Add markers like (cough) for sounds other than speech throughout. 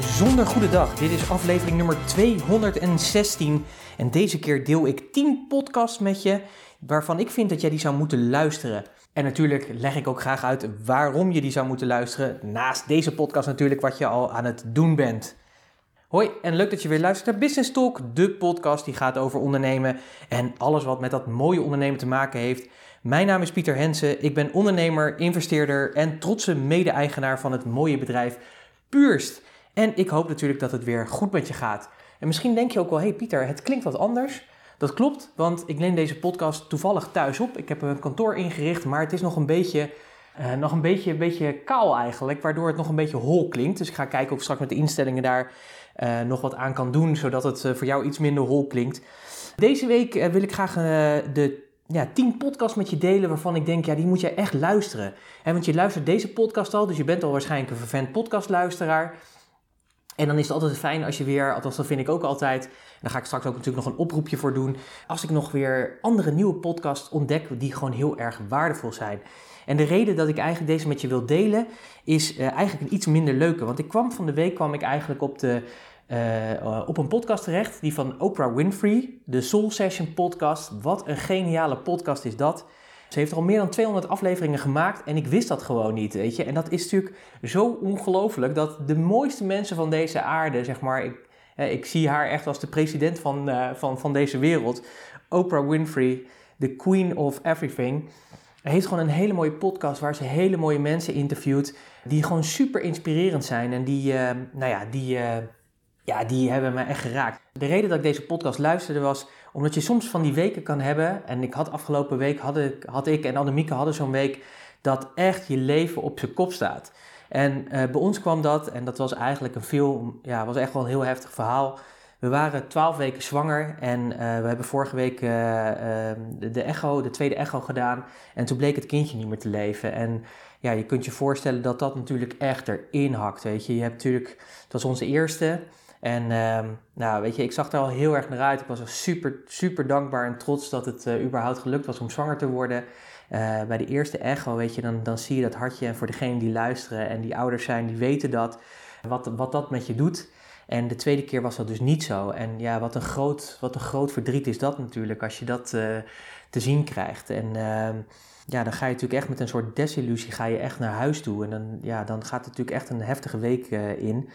bijzonder goede dag. Dit is aflevering nummer 216 en deze keer deel ik 10 podcasts met je waarvan ik vind dat jij die zou moeten luisteren. En natuurlijk leg ik ook graag uit waarom je die zou moeten luisteren. Naast deze podcast natuurlijk wat je al aan het doen bent. Hoi en leuk dat je weer luistert naar Business Talk, de podcast die gaat over ondernemen en alles wat met dat mooie ondernemen te maken heeft. Mijn naam is Pieter Hensen, ik ben ondernemer, investeerder en trotse mede-eigenaar van het mooie bedrijf Puurst. En ik hoop natuurlijk dat het weer goed met je gaat. En misschien denk je ook wel, hey Pieter, het klinkt wat anders. Dat klopt, want ik neem deze podcast toevallig thuis op. Ik heb een kantoor ingericht, maar het is nog een beetje, uh, nog een beetje, een beetje kaal eigenlijk, waardoor het nog een beetje hol klinkt. Dus ik ga kijken of ik straks met de instellingen daar uh, nog wat aan kan doen, zodat het uh, voor jou iets minder hol klinkt. Deze week wil ik graag de ja, 10 podcasts met je delen waarvan ik denk, ja, die moet je echt luisteren. He, want je luistert deze podcast al, dus je bent al waarschijnlijk een vervent podcastluisteraar. En dan is het altijd fijn als je weer, althans dat vind ik ook altijd, en daar ga ik straks ook natuurlijk nog een oproepje voor doen, als ik nog weer andere nieuwe podcasts ontdek die gewoon heel erg waardevol zijn. En de reden dat ik eigenlijk deze met je wil delen, is uh, eigenlijk een iets minder leuke. Want ik kwam van de week kwam ik eigenlijk op, de, uh, op een podcast terecht, die van Oprah Winfrey, de Soul Session podcast. Wat een geniale podcast is dat. Ze heeft al meer dan 200 afleveringen gemaakt en ik wist dat gewoon niet, weet je. En dat is natuurlijk zo ongelooflijk dat de mooiste mensen van deze aarde, zeg maar, ik, ik zie haar echt als de president van, uh, van, van deze wereld, Oprah Winfrey, the queen of everything, heeft gewoon een hele mooie podcast waar ze hele mooie mensen interviewt, die gewoon super inspirerend zijn en die, uh, nou ja, die... Uh, ja, die hebben me echt geraakt. De reden dat ik deze podcast luisterde was omdat je soms van die weken kan hebben. En ik had afgelopen week, had ik, had ik en Annemieke hadden zo'n week dat echt je leven op zijn kop staat. En uh, bij ons kwam dat, en dat was eigenlijk een veel, ja, was echt wel een heel heftig verhaal. We waren twaalf weken zwanger en uh, we hebben vorige week uh, de, de, echo, de tweede echo gedaan. En toen bleek het kindje niet meer te leven. En ja, je kunt je voorstellen dat dat natuurlijk echt erin hakt. Weet je, je hebt natuurlijk, dat was onze eerste. En uh, nou, weet je, ik zag er al heel erg naar uit. Ik was super, super dankbaar en trots dat het uh, überhaupt gelukt was om zwanger te worden. Uh, bij de eerste echo, weet je, dan, dan zie je dat hartje. En voor degenen die luisteren en die ouders zijn, die weten dat, wat, wat dat met je doet. En de tweede keer was dat dus niet zo. En ja, wat een groot, wat een groot verdriet is dat natuurlijk, als je dat uh, te zien krijgt. En ehm, ja, dan ga je natuurlijk echt met een soort desillusie ga je echt naar huis toe. En dan, ja, dan gaat het natuurlijk echt een heftige week in.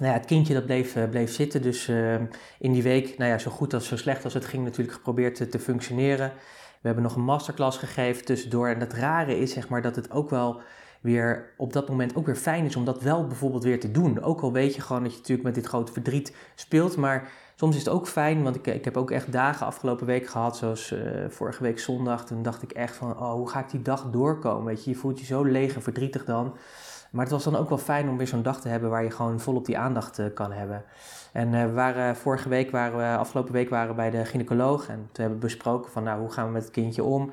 Nou ja, het kindje dat bleef, uh, bleef zitten. Dus uh, in die week, nou ja, zo goed als zo slecht als het ging, natuurlijk geprobeerd te, functioneren. We hebben nog een masterclass gegeven tussendoor. En het rare is, zeg maar, dat het ook wel weer op dat moment ook weer fijn is om dat wel bijvoorbeeld weer te doen. Ook al weet je gewoon dat je natuurlijk met dit grote verdriet speelt. Maar soms is het ook fijn, want ik, ik heb ook echt dagen afgelopen week gehad, zoals uh, vorige week zondag. Toen dacht ik echt van, oh, hoe ga ik die dag doorkomen? Weet je, je voelt je zo leeg en verdrietig dan. Maar het was dan ook wel fijn om weer zo'n dag te hebben waar je gewoon volop die aandacht uh, kan hebben. En uh, we waren, vorige week waren we, afgelopen week waren we bij de gynaecoloog en toen hebben we besproken van nou, hoe gaan we met het kindje om?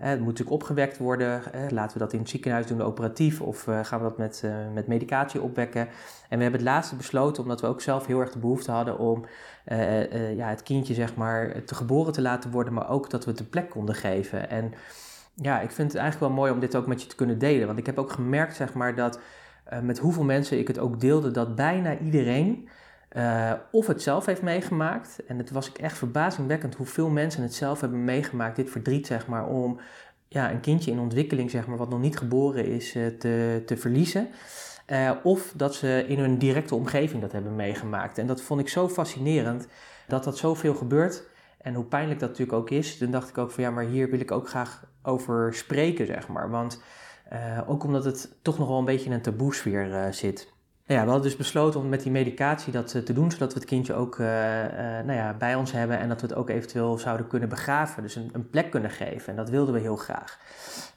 Het moet natuurlijk opgewekt worden. laten we dat in het ziekenhuis doen, operatief, of gaan we dat met, met medicatie opwekken? En we hebben het laatste besloten, omdat we ook zelf heel erg de behoefte hadden om ja, het kindje zeg maar te geboren te laten worden, maar ook dat we het een plek konden geven. En ja, ik vind het eigenlijk wel mooi om dit ook met je te kunnen delen. Want ik heb ook gemerkt, zeg maar, dat uh, met hoeveel mensen ik het ook deelde, dat bijna iedereen uh, of het zelf heeft meegemaakt. En het was ik echt verbazingwekkend hoeveel mensen het zelf hebben meegemaakt, dit verdriet, zeg maar, om ja, een kindje in ontwikkeling, zeg maar, wat nog niet geboren is, uh, te, te verliezen. of dat ze in hun directe omgeving dat hebben meegemaakt. En dat vond ik zo fascinerend dat dat zoveel gebeurt. En hoe pijnlijk dat natuurlijk ook is, dan dacht ik ook van ja, maar hier wil ik ook graag over spreken, zeg maar. Want uh, ook omdat het toch nog wel een beetje in een taboesfeer uh, zit. Nou ja, we hadden dus besloten om met die medicatie dat te doen, zodat we het kindje ook nou ja, bij ons hebben en dat we het ook eventueel zouden kunnen begraven. Dus een, een plek kunnen geven. En dat wilden we heel graag.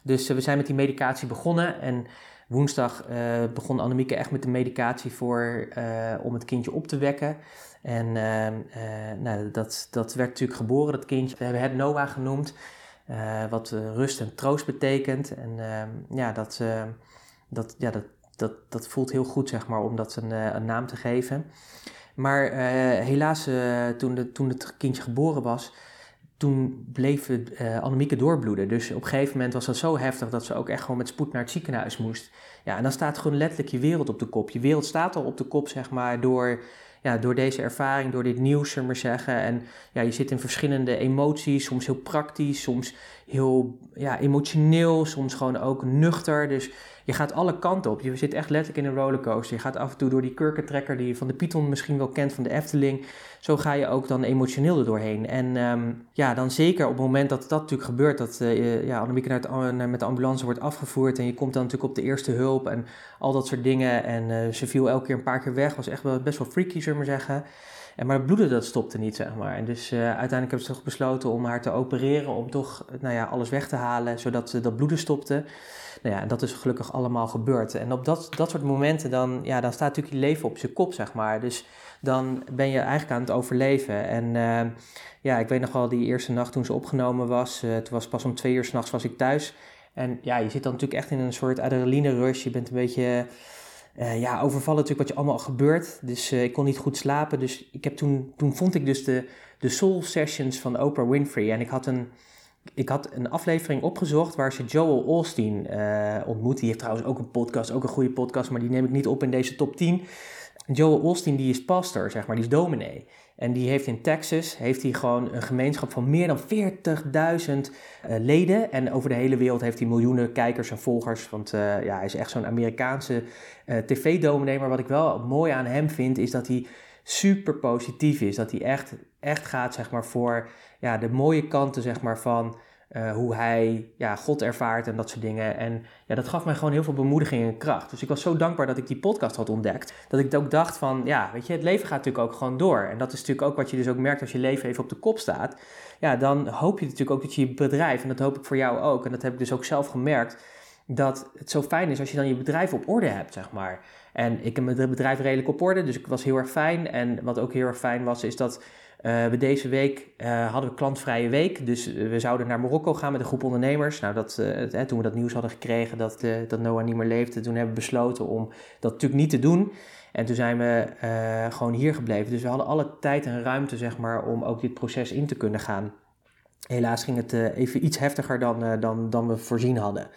Dus we zijn met die medicatie begonnen en woensdag begon Annemieke echt met de medicatie voor, om het kindje op te wekken. En nou, dat, dat werd natuurlijk geboren, dat kindje. We hebben het Noah genoemd. Uh, wat uh, rust en troost betekent. En uh, ja, dat, uh, dat, ja dat, dat, dat voelt heel goed, zeg maar, om dat een, een naam te geven. Maar helaas, toen, de, toen het kindje geboren was, toen bleef Annemieke doorbloeden. Dus op een gegeven moment was dat zo heftig dat ze ook echt gewoon met spoed naar het ziekenhuis moest. Ja, en dan staat gewoon letterlijk je wereld op de kop. Je wereld staat al op de kop, zeg maar, door, ja, door deze ervaring, door dit nieuws, zullen maar zeggen. En ja, je zit in verschillende emoties, soms heel praktisch, soms heel ja, emotioneel, soms gewoon ook nuchter. Dus je gaat alle kanten op. Je zit echt letterlijk in een rollercoaster. Je gaat af en toe door die kurkentrekker die je van de Python misschien wel kent, van de Efteling. Zo ga je ook dan emotioneel er doorheen. En ehm, ja, dan zeker op het moment dat dat natuurlijk gebeurt, dat uh, ja, Annemieke naar met de ambulance wordt afgevoerd en je komt dan natuurlijk op de eerste hulp en al dat soort dingen. En uh, ze viel elke keer een paar keer weg, was echt wel best wel freaky, zullen we maar zeggen. En maar het bloeden dat stopte niet, zeg maar. En dus uh, uiteindelijk hebben ze toch besloten om haar te opereren, om toch nou ja, alles weg te halen, zodat dat bloeden stopte. Nou ja, en dat is gelukkig allemaal gebeurd. En op dat, dat soort momenten, dan, ja, dan staat natuurlijk je leven op zijn kop, zeg maar. Dus dan ben je eigenlijk aan het overleven. En uh, ja, ik weet nog wel die eerste nacht toen ze opgenomen was. Uh, toen was pas om twee uur s'nachts was ik thuis. En ja, je zit dan natuurlijk echt in een soort adrenaline rush. Je bent een beetje ja, overvallen natuurlijk wat je allemaal gebeurt. Dus uh, ik kon niet goed slapen. Dus ik heb toen, toen vond ik dus de, de Soul Sessions van Oprah Winfrey. En ik had een, ik had een aflevering opgezocht waar ze Joel Osteen uh, ontmoet. Die heeft trouwens ook een podcast, ook een goede podcast, maar die neem ik niet op in deze top 10. Joel Osteen die is pastor, zeg maar, die is dominee. En die heeft in Texas heeft hij gewoon een gemeenschap van meer dan 40.000 uh, leden. En over de hele wereld heeft hij miljoenen kijkers en volgers. Want uh, ja, hij is echt zo'n Amerikaanse uh, tv-dominee. Maar wat ik wel mooi aan hem vind, is dat hij super positief is. Dat hij echt, echt gaat zeg maar, voor ja, de mooie kanten zeg maar, van uh, hoe hij ja, God ervaart en dat soort dingen. En ja, dat gaf mij gewoon heel veel bemoediging en kracht. Dus ik was zo dankbaar dat ik die podcast had ontdekt. Dat ik ook dacht van, ja, weet je, het leven gaat natuurlijk ook gewoon door. En dat is natuurlijk ook wat je dus ook merkt als je leven even op de kop staat. Ja, dan hoop je natuurlijk ook dat je je bedrijf, en dat hoop ik voor jou ook, en dat heb ik dus ook zelf gemerkt, dat het zo fijn is als je dan je bedrijf op orde hebt, zeg maar. En ik heb mijn bedrijf redelijk op orde, dus ik was heel erg fijn. En wat ook heel erg fijn was, is dat we deze week uh, hadden we klantvrije week. Dus uh, we zouden naar Marokko gaan met een groep ondernemers. Nou, dat, toen we dat nieuws hadden gekregen dat, dat Noah niet meer leefde, toen hebben we besloten om dat natuurlijk niet te doen. En toen zijn we gewoon hier gebleven. Dus we hadden alle tijd en ruimte, zeg maar, om ook dit proces in te kunnen gaan. Helaas ging het even iets heftiger dan, dan, dan we voorzien hadden.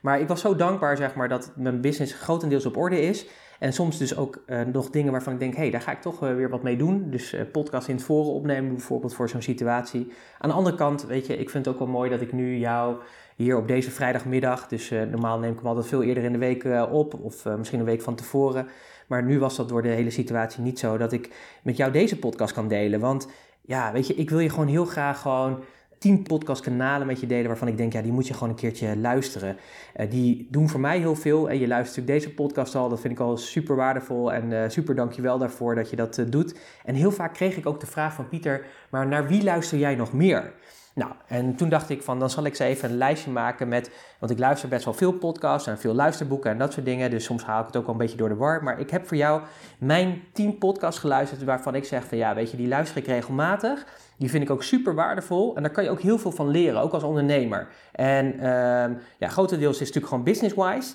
Maar ik was zo dankbaar, zeg maar, dat mijn business grotendeels op orde is. En soms dus ook uh, nog dingen waarvan ik denk, hé, hey, daar ga ik toch uh, weer wat mee doen. Dus uh, podcast in het forum opnemen, bijvoorbeeld voor zo'n situatie. Aan de andere kant, weet je, ik vind het ook wel mooi dat ik nu jou hier op deze vrijdagmiddag, dus normaal neem ik hem altijd veel eerder in de week op, of misschien een week van tevoren. Maar nu was dat door de hele situatie niet zo dat ik met jou deze podcast kan delen. Want ja, weet je, ik wil je gewoon heel graag gewoon tien podcastkanalen met je delen waarvan ik denk, ja, die moet je gewoon een keertje luisteren. Uh, die doen voor mij heel veel. En je luistert natuurlijk deze podcast al, dat vind ik al super waardevol. En uh, super dankjewel daarvoor dat je dat uh, doet. En heel vaak kreeg ik ook de vraag van Pieter, maar naar wie luister jij nog meer? Nou, en toen dacht ik van, dan zal ik ze even een lijstje maken met, want ik luister best wel veel podcasts en veel luisterboeken en dat soort dingen, dus soms haal ik het ook wel een beetje door de war. Maar ik heb voor jou mijn 10 podcasts geluisterd waarvan ik zeg van, ja, weet je, die luister ik regelmatig. Die vind ik ook super waardevol en daar kan je ook heel veel van leren, ook als ondernemer. En uh, ja, grotendeels is het natuurlijk gewoon business-wise.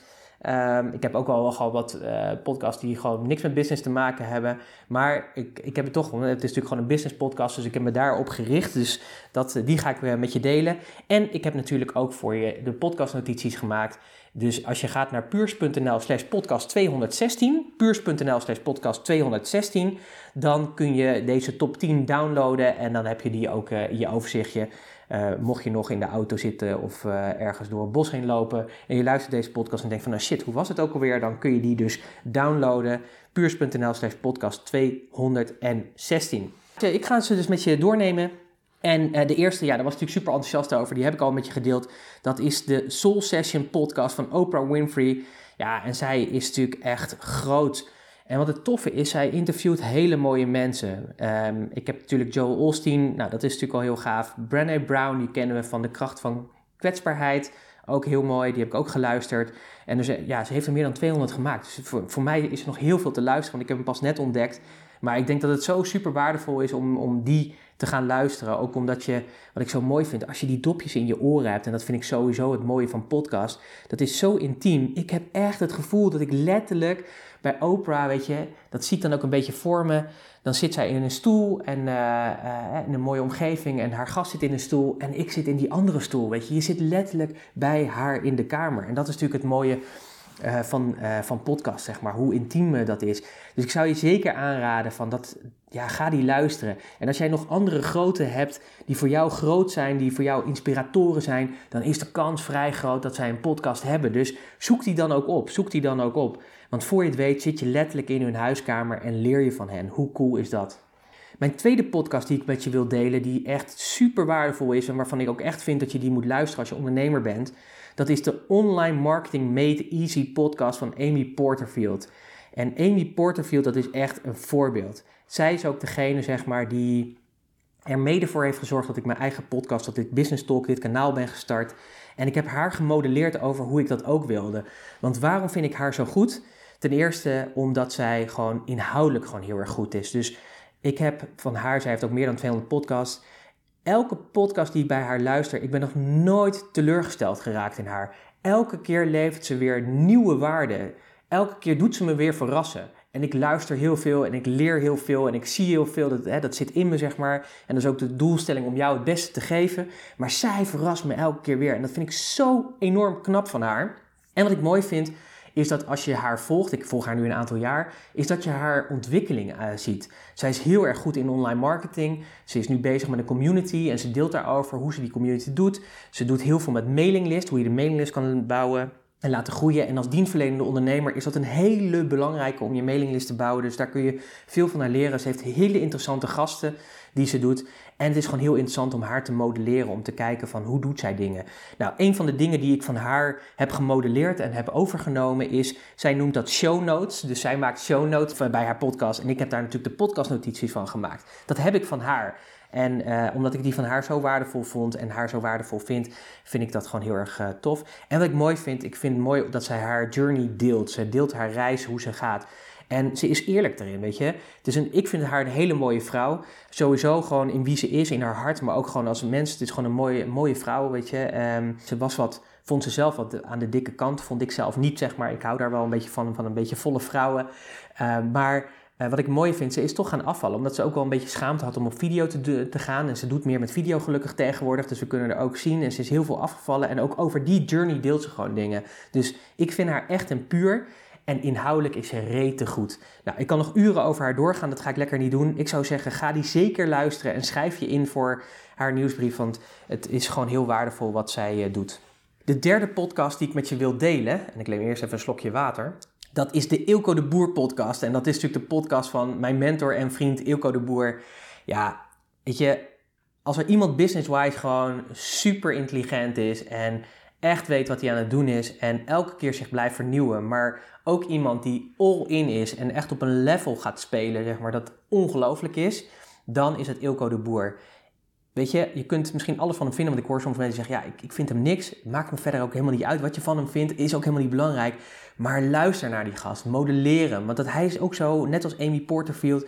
Um, ik heb ook al wel wat uh, podcasts die gewoon niks met business te maken hebben. Maar ik, ik heb het toch, het is natuurlijk gewoon een business podcast, dus ik heb me daarop gericht. Dus dat, die ga ik weer met je delen. En ik heb natuurlijk ook voor je de podcastnotities gemaakt. Dus als je gaat naar puurs.nl slash podcast 216, puurs.nl slash podcast 216, dan kun je deze top 10 downloaden en dan heb je die ook uh, in je overzichtje. Uh, mocht je nog in de auto zitten of uh, ergens door het bos heen lopen en je luistert deze podcast en denkt van nou shit, hoe was het ook alweer? Dan kun je die dus downloaden. puurs.nl slash podcast 216. Ik ga ze dus met je doornemen. En uh, de eerste, ja, daar was ik natuurlijk super enthousiast over. Die heb ik al met je gedeeld. Dat is de Soul Session podcast van Oprah Winfrey. Ja, en zij is natuurlijk echt groot. En wat het toffe is, zij interviewt hele mooie mensen. Um, ik heb natuurlijk Joel Osteen, nou dat is natuurlijk al heel gaaf. Brené Brown, die kennen we van de kracht van kwetsbaarheid. Ook heel mooi, die heb ik ook geluisterd. En dus, ja, ze heeft er meer dan 200 gemaakt. Dus voor, voor mij is er nog heel veel te luisteren, want ik heb hem pas net ontdekt. Maar ik denk dat het zo super waardevol is om, om die te gaan luisteren. Ook omdat je, wat ik zo mooi vind, als je die dopjes in je oren hebt, en dat vind ik sowieso het mooie van podcast, dat is zo intiem. Ik heb echt het gevoel dat ik letterlijk bij Oprah, weet je, dat zie ik dan ook een beetje voor me. Dan zit zij in een stoel en uh, uh, in een mooie omgeving en haar gast zit in een stoel en ik zit in die andere stoel, weet je. Je zit letterlijk bij haar in de kamer. En dat is natuurlijk het mooie uh, van, uh, van podcast, zeg maar, hoe intiem dat is. Dus ik zou je zeker aanraden van dat, ja, ga die luisteren. En als jij nog andere grote hebt die voor jou groot zijn, die voor jou inspiratoren zijn, dan is de kans vrij groot dat zij een podcast hebben. Dus zoek die dan ook op, zoek die dan ook op. Want voor je het weet zit je letterlijk in hun huiskamer en leer je van hen. Hoe cool is dat? Mijn tweede podcast die ik met je wil delen, die echt super waardevol is en waarvan ik ook echt vind dat je die moet luisteren als je ondernemer bent, dat is de Online Marketing Made Easy podcast van Amy Porterfield. En Amy Porterfield, dat is echt een voorbeeld. Zij is ook degene, zeg maar, die er mede voor heeft gezorgd dat ik mijn eigen podcast, dat ik Business Talk, dit kanaal ben gestart. En ik heb haar gemodelleerd over hoe ik dat ook wilde. Want waarom vind ik haar zo goed? Ten eerste omdat zij gewoon inhoudelijk gewoon heel erg goed is. Dus ik heb van haar, zij heeft ook meer dan 200 podcasts. Elke podcast die ik bij haar luister, ik ben nog nooit teleurgesteld geraakt in haar. Elke keer levert ze weer nieuwe waarden. Elke keer doet ze me weer verrassen. En ik luister heel veel en ik leer heel veel en ik zie heel veel. Dat, hè, dat zit in me, zeg maar. En dat is ook de doelstelling om jou het beste te geven. Maar zij verrast me elke keer weer. En dat vind ik zo enorm knap van haar. En wat ik mooi vind, is dat als je haar volgt, ik volg haar nu een aantal jaar, is dat je haar ontwikkeling uh, ziet. Zij is heel erg goed in online marketing. Ze is nu bezig met een community en ze deelt daarover hoe ze die community doet. Ze doet heel veel met mailinglist, hoe je de mailinglist kan bouwen en laten groeien. En als dienstverlenende ondernemer is dat een hele belangrijke om je mailinglist te bouwen. Dus daar kun je veel van haar leren. Ze heeft hele interessante gasten die ze doet. En het is gewoon heel interessant om haar te modelleren, om te kijken van hoe doet zij dingen. Nou, een van de dingen die ik van haar heb gemodelleerd en heb overgenomen is, zij noemt dat show notes. Dus zij maakt show notes bij haar podcast en ik heb daar natuurlijk de podcastnotities van gemaakt. Dat heb ik van haar. En uh, omdat ik die van haar zo waardevol vond en haar zo waardevol vind, vind ik dat gewoon heel erg uh, tof. En wat ik mooi vind, ik vind het mooi dat zij haar journey deelt. Ze deelt haar reis, hoe ze gaat. En ze is eerlijk erin, weet je. Het is een, ik vind haar een hele mooie vrouw. Sowieso gewoon in wie ze is, in haar hart, maar ook gewoon als mens. Het is gewoon een mooie, mooie vrouw, weet je. Um, ze was wat, vond ze zelf wat aan de dikke kant. Vond ik zelf niet, zeg maar. Ik hou daar wel een beetje van, van een beetje volle vrouwen. Uh, maar uh, wat ik mooi vind, ze is toch gaan afvallen. Omdat ze ook wel een beetje schaamte had om op video te, te gaan. En ze doet meer met video gelukkig tegenwoordig. Dus we kunnen er ook zien. En ze is heel veel afgevallen. En ook over die journey deelt ze gewoon dingen. Dus ik vind haar echt een puur. En inhoudelijk is ze rete goed. Nou, ik kan nog uren over haar doorgaan, dat ga ik lekker niet doen. Ik zou zeggen, ga die zeker luisteren en schrijf je in voor haar nieuwsbrief, want het is gewoon heel waardevol wat zij uh, doet. De derde podcast die ik met je wil delen, en ik neem eerst even een slokje water, dat is de Ilko de Boer podcast. En dat is natuurlijk de podcast van mijn mentor en vriend Ilko de Boer. Ja, weet je, als er iemand business-wise gewoon super intelligent is en echt weet wat hij aan het doen is en elke keer zich blijft vernieuwen, maar ook iemand die all in is en echt op een level gaat spelen, zeg maar, dat ongelooflijk is, dan is het Ilko de Boer. Weet je, je kunt misschien alles van hem vinden, want ik hoor soms mensen zeggen, ja, ik, ik vind hem niks, maakt me verder ook helemaal niet uit wat je van hem vindt, is ook helemaal niet belangrijk, maar luister naar die gast, modelleren, want dat hij is ook zo, net als Amy Porterfield,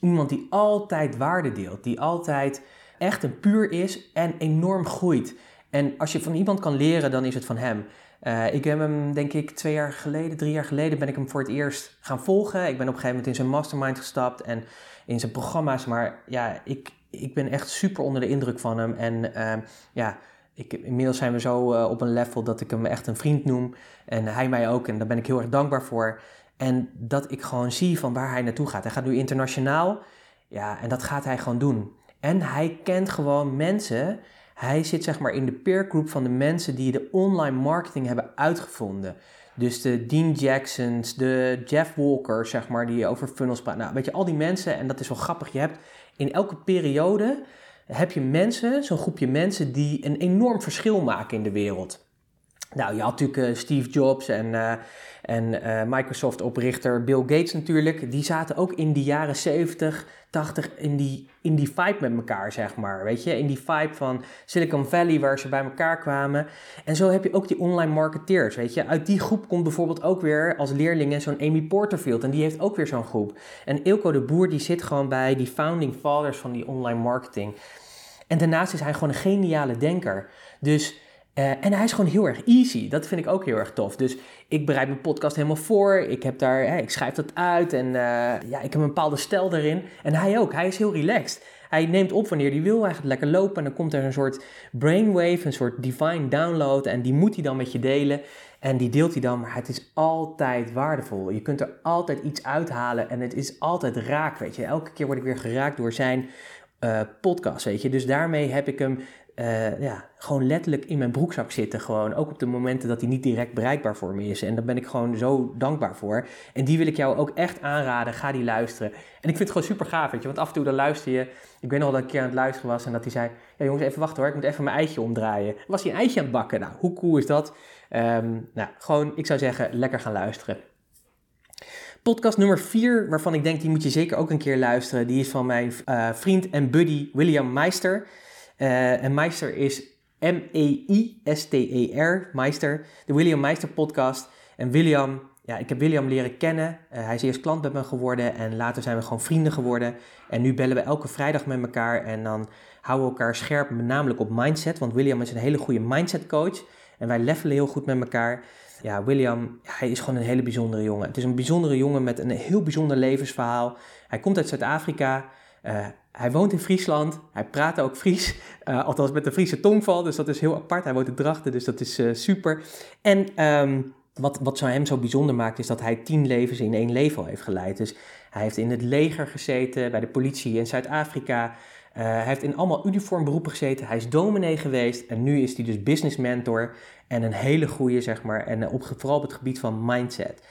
iemand die altijd waarde deelt, die altijd echt een puur is en enorm groeit. En als je van iemand kan leren, dan is het van hem. Uh, ik heb hem, denk ik, twee jaar geleden, drie jaar geleden ben ik hem voor het eerst gaan volgen. Ik ben op een gegeven moment in zijn mastermind gestapt en in zijn programma's. Maar ja, ik, ik ben echt super onder de indruk van hem. En uh, ja, ik, inmiddels zijn we zo uh, op een level dat ik hem echt een vriend noem. En hij mij ook. En daar ben ik heel erg dankbaar voor. En dat ik gewoon zie van waar hij naartoe gaat. Hij gaat nu internationaal. Ja, en dat gaat hij gewoon doen. En hij kent gewoon mensen hij zit zeg maar in de peer group van de mensen die de online marketing hebben uitgevonden. Dus de Dean Jacksons, de Jeff Walkers, zeg maar, die over funnels praten. Nou, weet je, al die mensen, en dat is wel grappig, je hebt in elke periode heb je mensen, zo'n groepje mensen die een enorm verschil maken in de wereld. Nou, je had natuurlijk Steve Jobs en, en Microsoft-oprichter Bill Gates natuurlijk. Die zaten ook in de jaren 70 80 in die, in die vibe met elkaar, zeg maar. Weet je, in die vibe van Silicon Valley waar ze bij elkaar kwamen. En zo heb je ook die online marketeers, weet je. Uit die groep komt bijvoorbeeld ook weer als leerlingen zo'n Amy Porterfield. En die heeft ook weer zo'n groep. En Ilko de Boer, die zit gewoon bij die founding fathers van die online marketing. En daarnaast is hij gewoon een geniale denker. Dus uh, en hij is gewoon heel erg easy. Dat vind ik ook heel erg tof. Dus ik bereid mijn podcast helemaal voor. Ik, heb daar, ik schrijf dat uit en uh, ja, ik heb een bepaalde stijl erin. En hij ook. Hij is heel relaxed. Hij neemt op wanneer hij wil. Gaat lekker lopen en dan komt er een soort brainwave, een soort divine download. En die moet hij dan met je delen. En die deelt hij dan, maar het is altijd waardevol. Je kunt er altijd iets uithalen en het is altijd raak, weet je. Elke keer word ik weer geraakt door zijn uh, podcast, weet je. Dus daarmee heb ik hem uh, ja, gewoon letterlijk in mijn broekzak zitten. Gewoon. Ook op de momenten dat hij niet direct bereikbaar voor me is. En daar ben ik gewoon zo dankbaar voor. En die wil ik jou ook echt aanraden. Ga die luisteren. En ik vind het gewoon super gaaf, weet je. Want af en toe dan luister je... Ik weet nog dat ik een keer aan het luisteren was en dat hij zei... Ja jongens, even wachten hoor. Ik moet even mijn eitje omdraaien. Was hij een eitje aan het bakken? Nou, hoe cool is dat? Um, nou, gewoon, ik zou zeggen, lekker gaan luisteren. Podcast nummer 4, waarvan ik denk die moet je zeker ook een keer luisteren. Die is van mijn uh, vriend en buddy William Meister. Uh, en Meister is M-E-I-S-T-E-R, Meister, de William Meister podcast. En William, ja, ik heb William leren kennen. Uh, hij is eerst klant bij me geworden en later zijn we gewoon vrienden geworden. En nu bellen we elke vrijdag met elkaar en dan houden we elkaar scherp, namelijk op mindset. Want William is een hele goede mindset coach en wij levelen heel goed met elkaar. Ja, William, hij is gewoon een hele bijzondere jongen. Het is een bijzondere jongen met een heel bijzonder levensverhaal. Hij komt uit Zuid-Afrika. Uh, hij woont in Friesland. Hij praat ook Fries. Uh, (laughs) althans met een Friese tongval. Dus dat is heel apart. Hij woont in Drachten. Dus dat is uh, super. En um, wat, wat zo hem zo bijzonder maakt. Is dat hij tien levens in één leven heeft geleid. Dus hij heeft in het leger gezeten. Bij de politie in Zuid-Afrika. Uh, hij heeft in allemaal uniformberoepen gezeten. Hij is dominee geweest. En nu is hij dus business mentor. En een hele goede, zeg maar. En op, vooral op het gebied van mindset.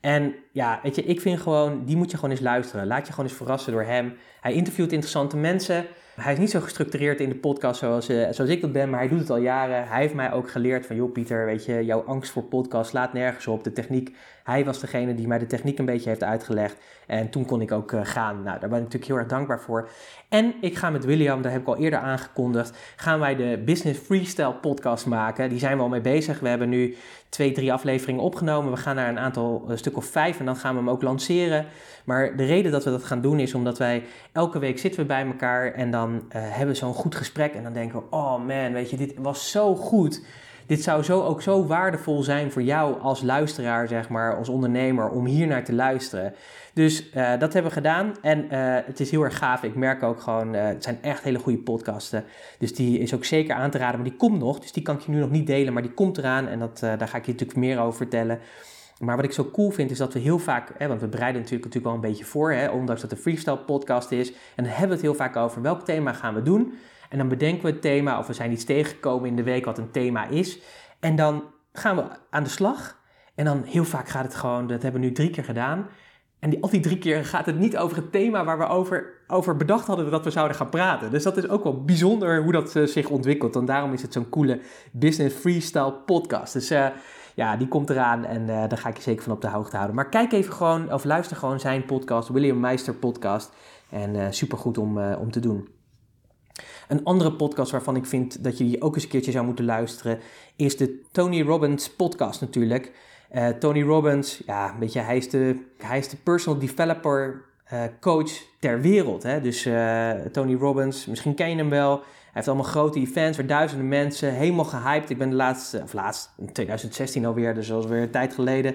En ja, weet je, ik vind gewoon, die moet je gewoon eens luisteren. Laat je gewoon eens verrassen door hem. Hij interviewt interessante mensen. Hij is niet zo gestructureerd in de podcast zoals, uh, zoals ik dat ben, maar hij doet het al jaren. Hij heeft mij ook geleerd van, joh Pieter, weet je, jouw angst voor podcast slaat nergens op. De techniek, hij was degene die mij de techniek een beetje heeft uitgelegd. En toen kon ik ook uh, gaan. Nou, daar ben ik natuurlijk heel erg dankbaar voor. En ik ga met William, daar heb ik al eerder aangekondigd, gaan wij de Business Freestyle podcast maken. Die zijn we al mee bezig. We hebben nu twee, drie afleveringen opgenomen. We gaan naar een aantal, een stuk of vijf en dan gaan we hem ook lanceren. Maar de reden dat we dat gaan doen is omdat wij elke week zitten we bij elkaar en dan uh, hebben we zo'n goed gesprek. En dan denken we, oh man, weet je, dit was zo goed. Dit zou zo, ook zo waardevol zijn voor jou als luisteraar, zeg maar, als ondernemer, om hier naar te luisteren. Dus uh, dat hebben we gedaan en uh, het is heel erg gaaf. Ik merk ook gewoon, het zijn echt hele goede podcasten. Dus die is ook zeker aan te raden, maar die komt nog. Dus die kan ik je nu nog niet delen, maar die komt eraan en dat, daar ga ik je natuurlijk meer over vertellen. Maar wat ik zo cool vind is dat we heel vaak, hè, want we bereiden natuurlijk, natuurlijk wel een beetje voor, hè, ondanks dat het een freestyle podcast is. En dan hebben we het heel vaak over welk thema gaan we doen. En dan bedenken we het thema of we zijn iets tegengekomen in de week wat een thema is. En dan gaan we aan de slag. En dan heel vaak gaat het gewoon, dat hebben we nu drie keer gedaan. En die, al die drie keer gaat het niet over het thema waar we over, over bedacht hadden dat we zouden gaan praten. Dus dat is ook wel bijzonder hoe dat uh, zich ontwikkelt. En daarom is het zo'n coole business freestyle podcast. Dus uh, ja, die komt eraan en uh, daar ga ik je zeker van op de hoogte houden. Maar kijk even gewoon, of luister gewoon zijn podcast, William Meister podcast. En supergoed om, om te doen. Een andere podcast waarvan ik vind dat je die ook eens een keertje zou moeten luisteren, is de Tony Robbins podcast natuurlijk. Tony Robbins, ja, weet je, hij is de, hij is de personal developer coach ter wereld. Hè? Dus Tony Robbins, misschien ken je hem wel. Heeft allemaal grote events waar duizenden mensen helemaal gehyped. Ik ben de laatste, of laatst, in 2016 alweer, dus alweer een tijd geleden,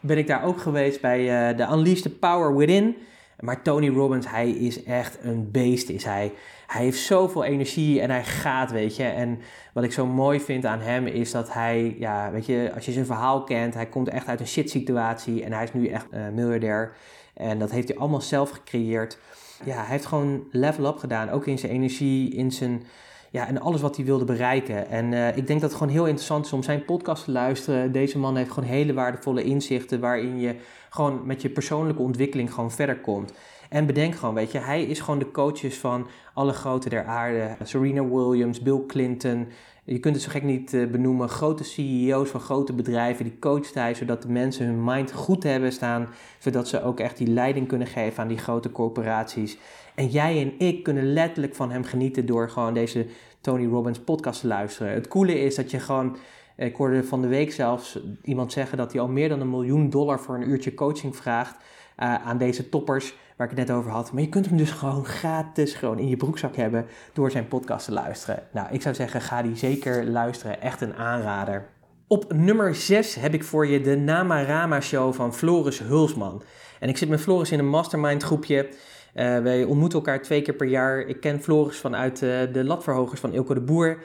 ben ik daar ook geweest bij de Unleash the Power Within. Maar Tony Robbins, hij is echt een beest, is hij. Hij heeft zoveel energie en hij gaat, weet je. En wat ik zo mooi vind aan hem is dat hij, ja, weet je, als je zijn verhaal kent, hij komt echt uit een shit situatie en hij is nu echt uh, miljardair. En dat heeft hij allemaal zelf gecreëerd. Ja, hij heeft gewoon level up gedaan, ook in zijn energie, in zijn ja, en alles wat hij wilde bereiken. En uh, ik denk dat het gewoon heel interessant is om zijn podcast te luisteren. Deze man heeft gewoon hele waardevolle inzichten waarin je gewoon met je persoonlijke ontwikkeling gewoon verder komt. En bedenk gewoon, weet je, hij is gewoon de coaches van alle grote der aarde. Serena Williams, Bill Clinton. Je kunt het zo gek niet uh, benoemen. Grote CEO's van grote bedrijven, die coacht hij zodat de mensen hun mind goed hebben staan. Zodat ze ook echt die leiding kunnen geven aan die grote corporaties. En jij en ik kunnen letterlijk van hem genieten door gewoon deze Tony Robbins podcast te luisteren. Het coole is dat je gewoon ik hoorde van de week zelfs iemand zeggen dat hij al meer dan een miljoen dollar voor een uurtje coaching vraagt uh, aan deze toppers waar ik het net over had. Maar je kunt hem dus gewoon gratis gewoon in je broekzak hebben door zijn podcast te luisteren. Nou, ik zou zeggen, ga die zeker luisteren. Echt een aanrader. Op nummer 6 heb ik voor je de Namarama Show van Floris Hulsman. En ik zit met Floris in een mastermind groepje. Uh, wij ontmoeten elkaar twee keer per jaar. Ik ken Floris vanuit uh, de latverhogers van Ilko de Boer.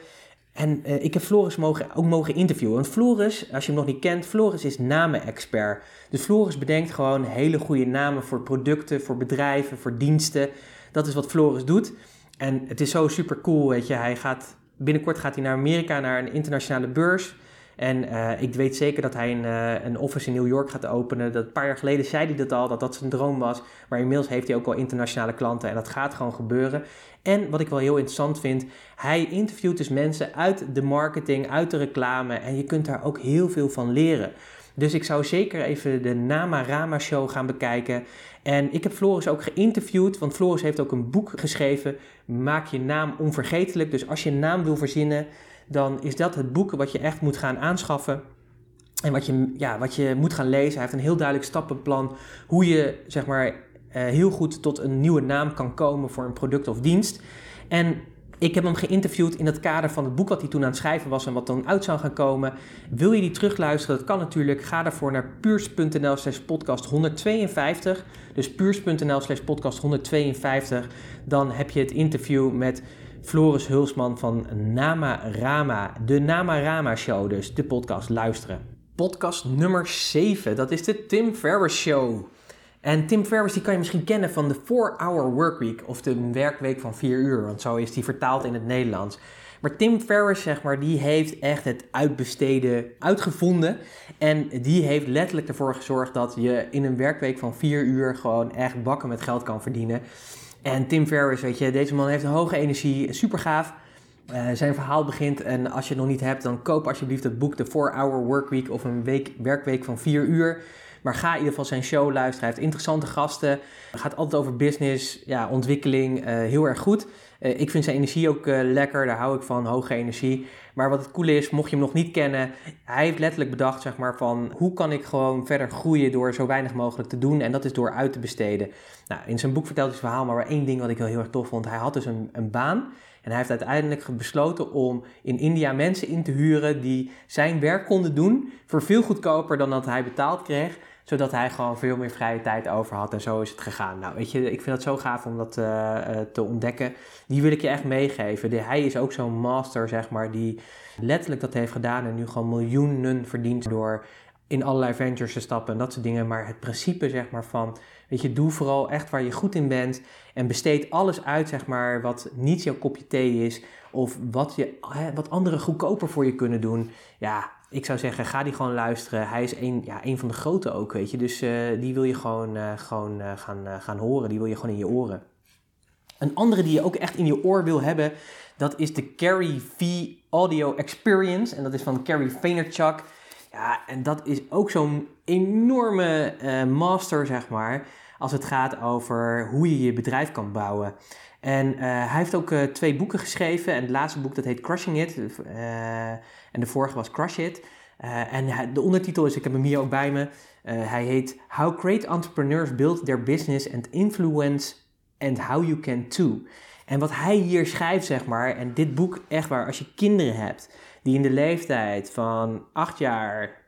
En uh, ik heb Floris mogen, ook mogen interviewen. Floris, als je hem nog niet kent, Floris is namen-expert. Dus Floris bedenkt gewoon hele goede namen voor producten, voor bedrijven, voor diensten. Dat is wat Floris doet. En het is zo super cool, weet je. Hij gaat, binnenkort gaat hij naar Amerika, naar een internationale beurs. En uh, ik weet zeker dat hij een, uh, een office in New York gaat openen. Dat een paar jaar geleden zei hij dat al, dat dat zijn droom was. Maar inmiddels heeft hij ook al internationale klanten en dat gaat gewoon gebeuren. En wat ik wel heel interessant vind, hij interviewt dus mensen uit de marketing, uit de reclame. En je kunt daar ook heel veel van leren. Dus ik zou zeker even de Nama Rama Show gaan bekijken. En ik heb Floris ook geïnterviewd, want Floris heeft ook een boek geschreven. Maak je naam onvergetelijk. Dus als je een naam wil verzinnen, dan is dat het boek wat je echt moet gaan aanschaffen. En wat je, ja, wat je moet gaan lezen. Hij heeft een heel duidelijk stappenplan hoe je zeg maar, eh, heel goed tot een nieuwe naam kan komen voor een product of dienst. En ik heb hem geïnterviewd in het kader van het boek wat hij toen aan het schrijven was en wat dan uit zou gaan komen. Wil je die terugluisteren? Dat kan natuurlijk. Ga daarvoor naar puurs.nl slash podcast 152. Dus puurs.nl slash podcast 152. Dan heb je het interview met Floris Hulsman van Nama Rama. De Nama Rama Show dus, de podcast luisteren. Podcast nummer 7, dat is de Tim Ferriss Show. En Tim Ferriss die kan je misschien kennen van de 4-Hour Workweek of de werkweek van 4 uur, want zo is die vertaald in het Nederlands. Maar Tim Ferriss, zeg maar, die heeft echt het uitbesteden uitgevonden. En die heeft letterlijk ervoor gezorgd dat je in een werkweek van 4 uur gewoon echt bakken met geld kan verdienen. En Tim Ferriss, weet je, deze man heeft een hoge energie, super gaaf. Uh, zijn verhaal begint en als je het nog niet hebt, dan koop alsjeblieft het boek The 4-Hour Workweek of een week, werkweek van 4 uur. Maar ga in ieder geval zijn show luisteren. Hij heeft interessante gasten. Het gaat altijd over business, ja, ontwikkeling. Uh, heel erg goed. Uh, ik vind zijn energie ook uh, lekker. Daar hou ik van, hoge energie. Maar wat het coole is, mocht je hem nog niet kennen, hij heeft letterlijk bedacht, zeg maar, van hoe kan ik gewoon verder groeien door zo weinig mogelijk te doen. En dat is door uit te besteden. Nou, in zijn boek vertelt hij zijn verhaal, maar één ding wat ik heel, heel erg tof vond. Hij had dus een, een baan. En hij heeft uiteindelijk besloten om in India mensen in te huren die zijn werk konden doen voor veel goedkoper dan dat hij betaald kreeg zodat hij gewoon veel meer vrije tijd over had. En zo is het gegaan. Nou, weet je, ik vind het zo gaaf om dat uh, te ontdekken. Die wil ik je echt meegeven. De, hij is ook zo'n master, zeg maar, die letterlijk dat heeft gedaan en nu gewoon miljoenen verdient door in allerlei ventures te stappen en dat soort dingen. Maar het principe, zeg maar, van, weet je, doe vooral echt waar je goed in bent en besteed alles uit, zeg maar, wat niet jouw kopje thee is of wat, je, wat anderen goedkoper voor je kunnen doen. Ja, ik zou zeggen, ga die gewoon luisteren. Hij is een, ja, een van de grote ook, weet je. Dus uh, die wil je gewoon, uh, gewoon uh, gaan, gaan horen. Die wil je gewoon in je oren. Een andere die je ook echt in je oor wil hebben, dat is de Carrie V Audio Experience. En dat is van Carrie Vaynerchuk. Ja, en dat is ook zo'n enorme master, zeg maar, als het gaat over hoe je je bedrijf kan bouwen. En hij heeft ook twee boeken geschreven. En het laatste boek dat heet Crushing It. En de vorige was Crush It. En de ondertitel is, ik heb hem hier ook bij me. Hij heet How Great Entrepreneurs Build Their Business and Influence and How You Can Too. En wat hij hier schrijft, zeg maar, en dit boek echt waar, als je kinderen hebt die in de leeftijd van 8 jaar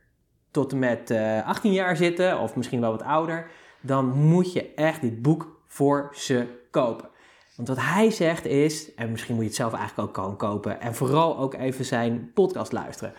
tot en met uh, eh, 18 jaar zitten, of misschien wel wat ouder, dan moet je echt dit boek voor ze kopen. Want wat hij zegt is, en misschien moet je het zelf eigenlijk ook gewoon kopen, en vooral ook even zijn podcast luisteren.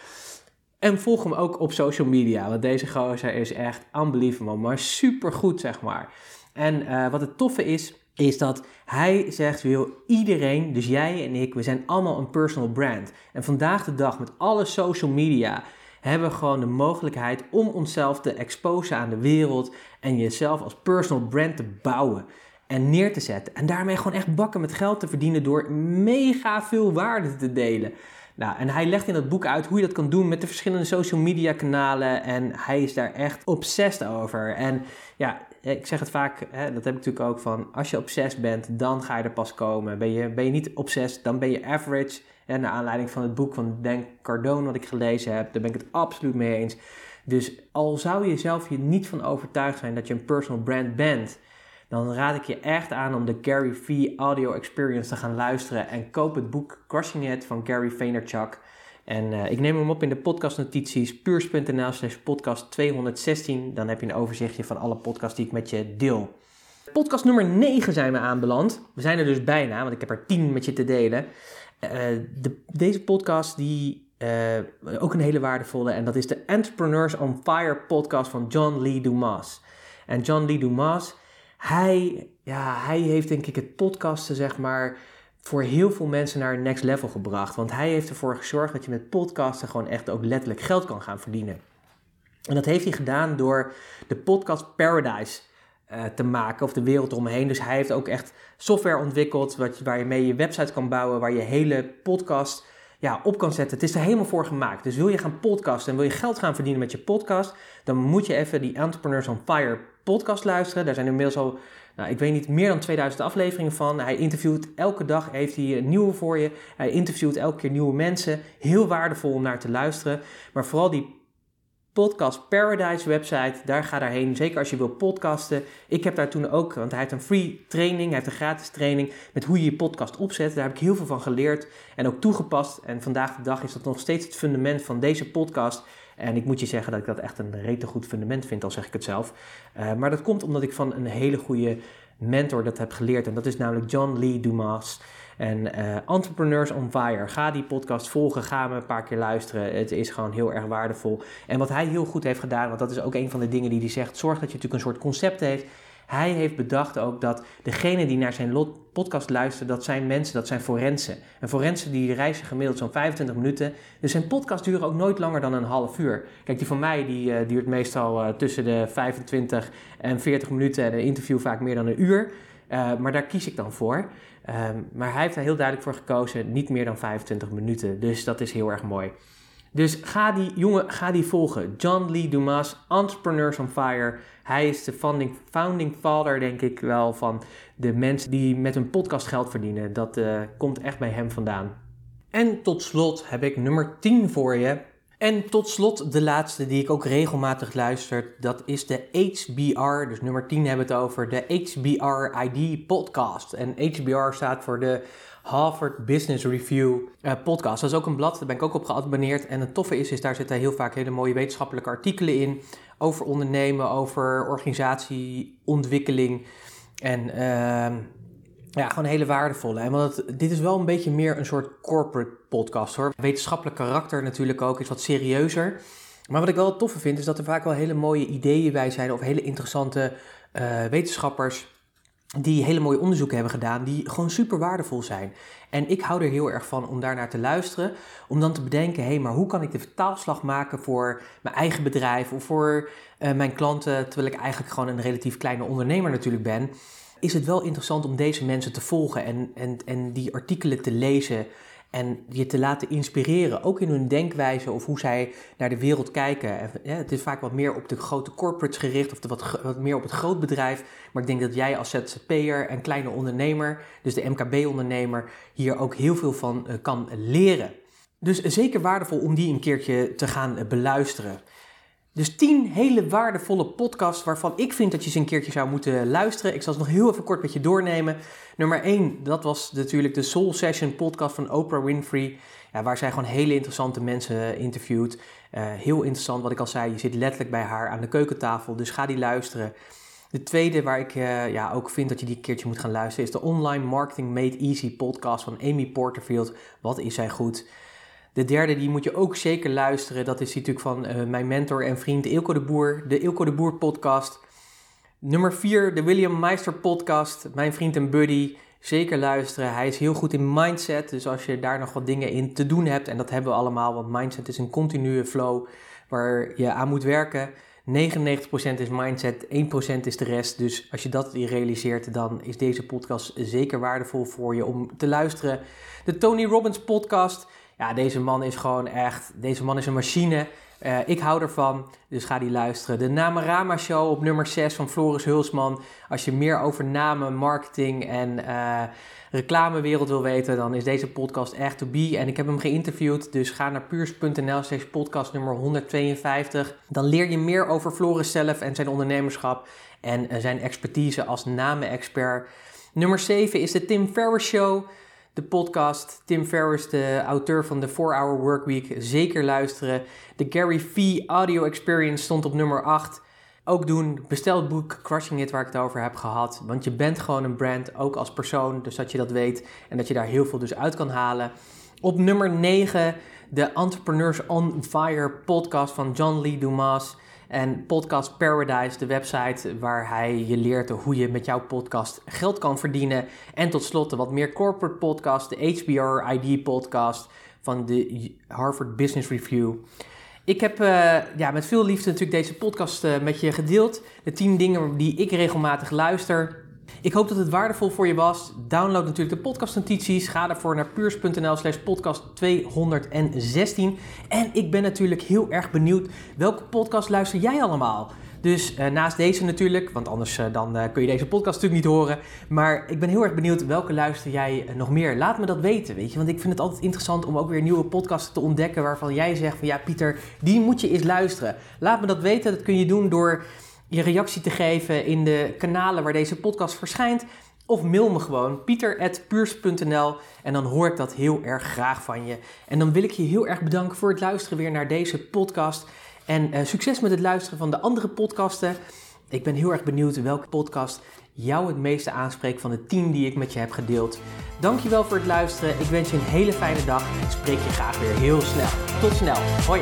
En volg hem ook op social media, want deze gozer is echt unbelievable, maar super goed zeg maar. En uh, wat het toffe is, is dat hij zegt, wil iedereen, dus jij en ik, we zijn allemaal een personal brand. En vandaag de dag met alle social media hebben we gewoon de mogelijkheid om onszelf te exposen aan de wereld en jezelf als personal brand te bouwen. En neer te zetten. En daarmee gewoon echt bakken met geld te verdienen door mega veel waarde te delen. Nou, en hij legt in dat boek uit hoe je dat kan doen met de verschillende social media kanalen. En hij is daar echt obsessed over. En ja, ik zeg het vaak, hè, dat heb ik natuurlijk ook van, als je obsessed bent, dan ga je er pas komen. Ben je, ben je niet obsessed, dan ben je average. En naar aanleiding van het boek van Dan Cardone wat ik gelezen heb, daar ben ik het absoluut mee eens. Dus al zou je zelf je niet van overtuigd zijn dat je een personal brand bent, dan raad ik je echt aan om de Gary V Audio Experience te gaan luisteren en koop het boek Crushing It van Gary Vaynerchuk. En uh, ik neem hem op in de podcastnotities puurs.nl slash podcast 216. Dan heb je een overzichtje van alle podcasts die ik met je deel. Podcast nummer 9 zijn we aanbeland. We zijn er dus bijna, want ik heb er 10 met je te delen. Uh, de, deze podcast die uh, ook een hele waardevolle en dat is de Entrepreneurs on Fire podcast van John Lee Dumas. En John Lee Dumas, hij, ja, hij heeft denk ik het podcasten zeg maar voor heel veel mensen naar een next level gebracht. Want hij heeft ervoor gezorgd dat je met podcasten gewoon echt ook letterlijk geld kan gaan verdienen. En dat heeft hij gedaan door de podcast Paradise uh, te maken of de wereld omheen. Dus hij heeft ook echt software ontwikkeld wat, waar je mee je website kan bouwen, waar je hele podcast ja, op kan zetten. Het is er helemaal voor gemaakt. Dus wil je gaan podcasten en wil je geld gaan verdienen met je podcast, dan moet je even die Entrepreneurs on Fire podcast luisteren. Daar zijn inmiddels al, nou, ik weet niet, meer dan 2000 afleveringen van. Hij interviewt elke dag, heeft hij een nieuwe voor je. Hij interviewt elke keer nieuwe mensen. Heel waardevol om naar te luisteren. Maar vooral die Podcast Paradise website, daar ga daarheen. Zeker als je wil podcasten. Ik heb daar toen ook, want hij heeft een free training, hij heeft een gratis training met hoe je je podcast opzet. Daar heb ik heel veel van geleerd en ook toegepast. En vandaag de dag is dat nog steeds het fundament van deze podcast. En ik moet je zeggen dat ik dat echt een rete goed fundament vind, al zeg ik het zelf. Uh, maar dat komt omdat ik van een hele goede mentor dat heb geleerd. En dat is namelijk John Lee Dumas. En uh, Entrepreneurs on Fire. Ga die podcast volgen. Ga hem een paar keer luisteren. Het is gewoon heel erg waardevol. En wat hij heel goed heeft gedaan, want dat is ook een van de dingen die hij zegt. Zorg dat je natuurlijk een soort concept heeft. Hij heeft bedacht ook dat degene die naar zijn podcast luisteren, dat zijn mensen, dat zijn forensen. En forensen die reizen gemiddeld zo'n 25 minuten. Dus zijn podcast duren ook nooit langer dan een half uur. Kijk, die van mij die uh, duurt meestal uh, tussen de 25 en 40 minuten en een interview vaak meer dan een uur. Uh, maar daar kies ik dan voor. Um, maar hij heeft er heel duidelijk voor gekozen, niet meer dan 25 minuten. Dus dat is heel erg mooi. Dus ga die jongen, ga die volgen. John Lee Dumas, Entrepreneurs on Fire. Hij is de founding, founding father, denk ik wel, van de mensen die met hun podcast geld verdienen. Dat uh, komt echt bij hem vandaan. En tot slot heb ik nummer 10 voor je. En tot slot de laatste die ik ook regelmatig luister, dat is de HBR, dus nummer 10 hebben we het over, de HBR ID podcast. En HBR staat voor de Harvard Business Review uh, podcast. Dat is ook een blad, daar ben ik ook op geabonneerd. En het toffe is, is daar zitten heel vaak hele mooie wetenschappelijke artikelen in over ondernemen, over organisatieontwikkeling en... Uh, ja, gewoon hele waardevolle. En want dit is wel een beetje meer een soort corporate podcast hoor. Wetenschappelijk karakter natuurlijk ook, is wat serieuzer. Maar wat ik wel toffe vind, is dat er vaak wel hele mooie ideeën bij zijn. Of hele interessante uh, wetenschappers die hele mooie onderzoeken hebben gedaan, die gewoon super waardevol zijn. En ik hou er heel erg van om daarnaar te luisteren, om dan te bedenken, hé, hey, maar hoe kan ik de vertaalslag maken voor mijn eigen bedrijf of voor uh, mijn klanten, terwijl ik eigenlijk gewoon een relatief kleine ondernemer natuurlijk ben is het wel interessant om deze mensen te volgen en, en, en die artikelen te lezen en je te laten inspireren, ook in hun denkwijze of hoe zij naar de wereld kijken. Het is vaak wat meer op de grote corporates gericht of wat, wat meer op het grootbedrijf. Maar ik denk dat jij als ZZP'er en kleine ondernemer, dus de MKB-ondernemer, hier ook heel veel van uh, kan leren. Dus zeker waardevol om die een keertje te gaan uh, beluisteren. Dus 10 hele waardevolle podcasts waarvan ik vind dat je ze een keertje zou moeten luisteren. Ik zal ze nog heel even kort met je doornemen. Nummer 1, dat was natuurlijk de Soul Session podcast van Oprah Winfrey. Ja, waar zij gewoon hele interessante mensen interviewt. Uh, heel interessant, wat ik al zei, je zit letterlijk bij haar aan de keukentafel. Dus ga die luisteren. De tweede waar ik uh, ja, ook vind dat je die keertje moet gaan luisteren... is de Online Marketing Made Easy podcast van Amy Porterfield. Wat is zij goed? De derde, die moet je ook zeker luisteren. Dat is natuurlijk van uh, mijn mentor en vriend Ilko de Boer. De Ilko de Boer podcast. Nummer vier, de William Meister podcast. Mijn vriend en buddy. Zeker luisteren. Hij is heel goed in mindset. Dus als je daar nog wat dingen in te doen hebt. En dat hebben we allemaal. Want mindset is een continue flow waar je aan moet werken. 99% is mindset, 1% is de rest. Dus als je dat realiseert, dan is deze podcast zeker waardevol voor je om te luisteren. De Tony Robbins podcast. Ja, deze man is gewoon echt, deze man is een machine. Uh, ik hou ervan, dus ga die luisteren. De Namarama Show op nummer 6 van Floris Hulsman. Als je meer over namen, marketing en uh, reclamewereld wil weten, dan is deze podcast echt to be. En ik heb hem geïnterviewd, dus ga naar puurs.nl slash podcast nummer 152. Dan leer je meer over Floris zelf en zijn ondernemerschap en uh, zijn expertise als namen-expert. Nummer 7 is de Tim Ferriss Show de podcast. Tim Ferriss, de auteur van de 4-Hour Workweek, zeker luisteren. De Gary Vee Audio Experience stond op nummer 8. Ook doen, bestel het boek Crushing It waar ik het over heb gehad. Want je bent gewoon een brand, ook als persoon, dus dat je dat weet en dat je daar heel veel dus uit kan halen. Op nummer 9 de Entrepreneurs on Fire podcast van John Lee Dumas. En Podcast Paradise, de website waar hij je leert hoe je met jouw podcast geld kan verdienen. En tot slot de wat meer corporate podcast, de HBR ID podcast van de Harvard Business Review. Ik heb uh, ja, met veel liefde natuurlijk deze podcast uh, met je gedeeld. De 10 dingen die ik regelmatig luister. Ik hoop dat het waardevol voor je was. Download natuurlijk de podcastnotities. Ga daarvoor naar puurs.nl slash podcast 216. En ik ben natuurlijk heel erg benieuwd welke podcast luister jij allemaal? Dus uh, naast deze natuurlijk, want anders uh, dan uh, kun je deze podcast natuurlijk niet horen. Maar ik ben heel erg benieuwd welke luister jij nog meer. Laat me dat weten, weet je. Want ik vind het altijd interessant om ook weer nieuwe podcasts te ontdekken waarvan jij zegt van ja Pieter, die moet je eens luisteren. Laat me dat weten. Dat kun je doen door je reactie te geven in de kanalen waar deze podcast verschijnt. Of mail me gewoon pieter.puurs.nl en dan hoor ik dat heel erg graag van je. En dan wil ik je heel erg bedanken voor het luisteren weer naar deze podcast. En uh, succes met het luisteren van de andere podcasten. Ik ben heel erg benieuwd welke podcast jou het meeste aanspreekt van de 10 die ik met je heb gedeeld. Dankjewel voor het luisteren. Ik wens je een hele fijne dag en spreek je graag weer heel snel. Tot snel. Hoi.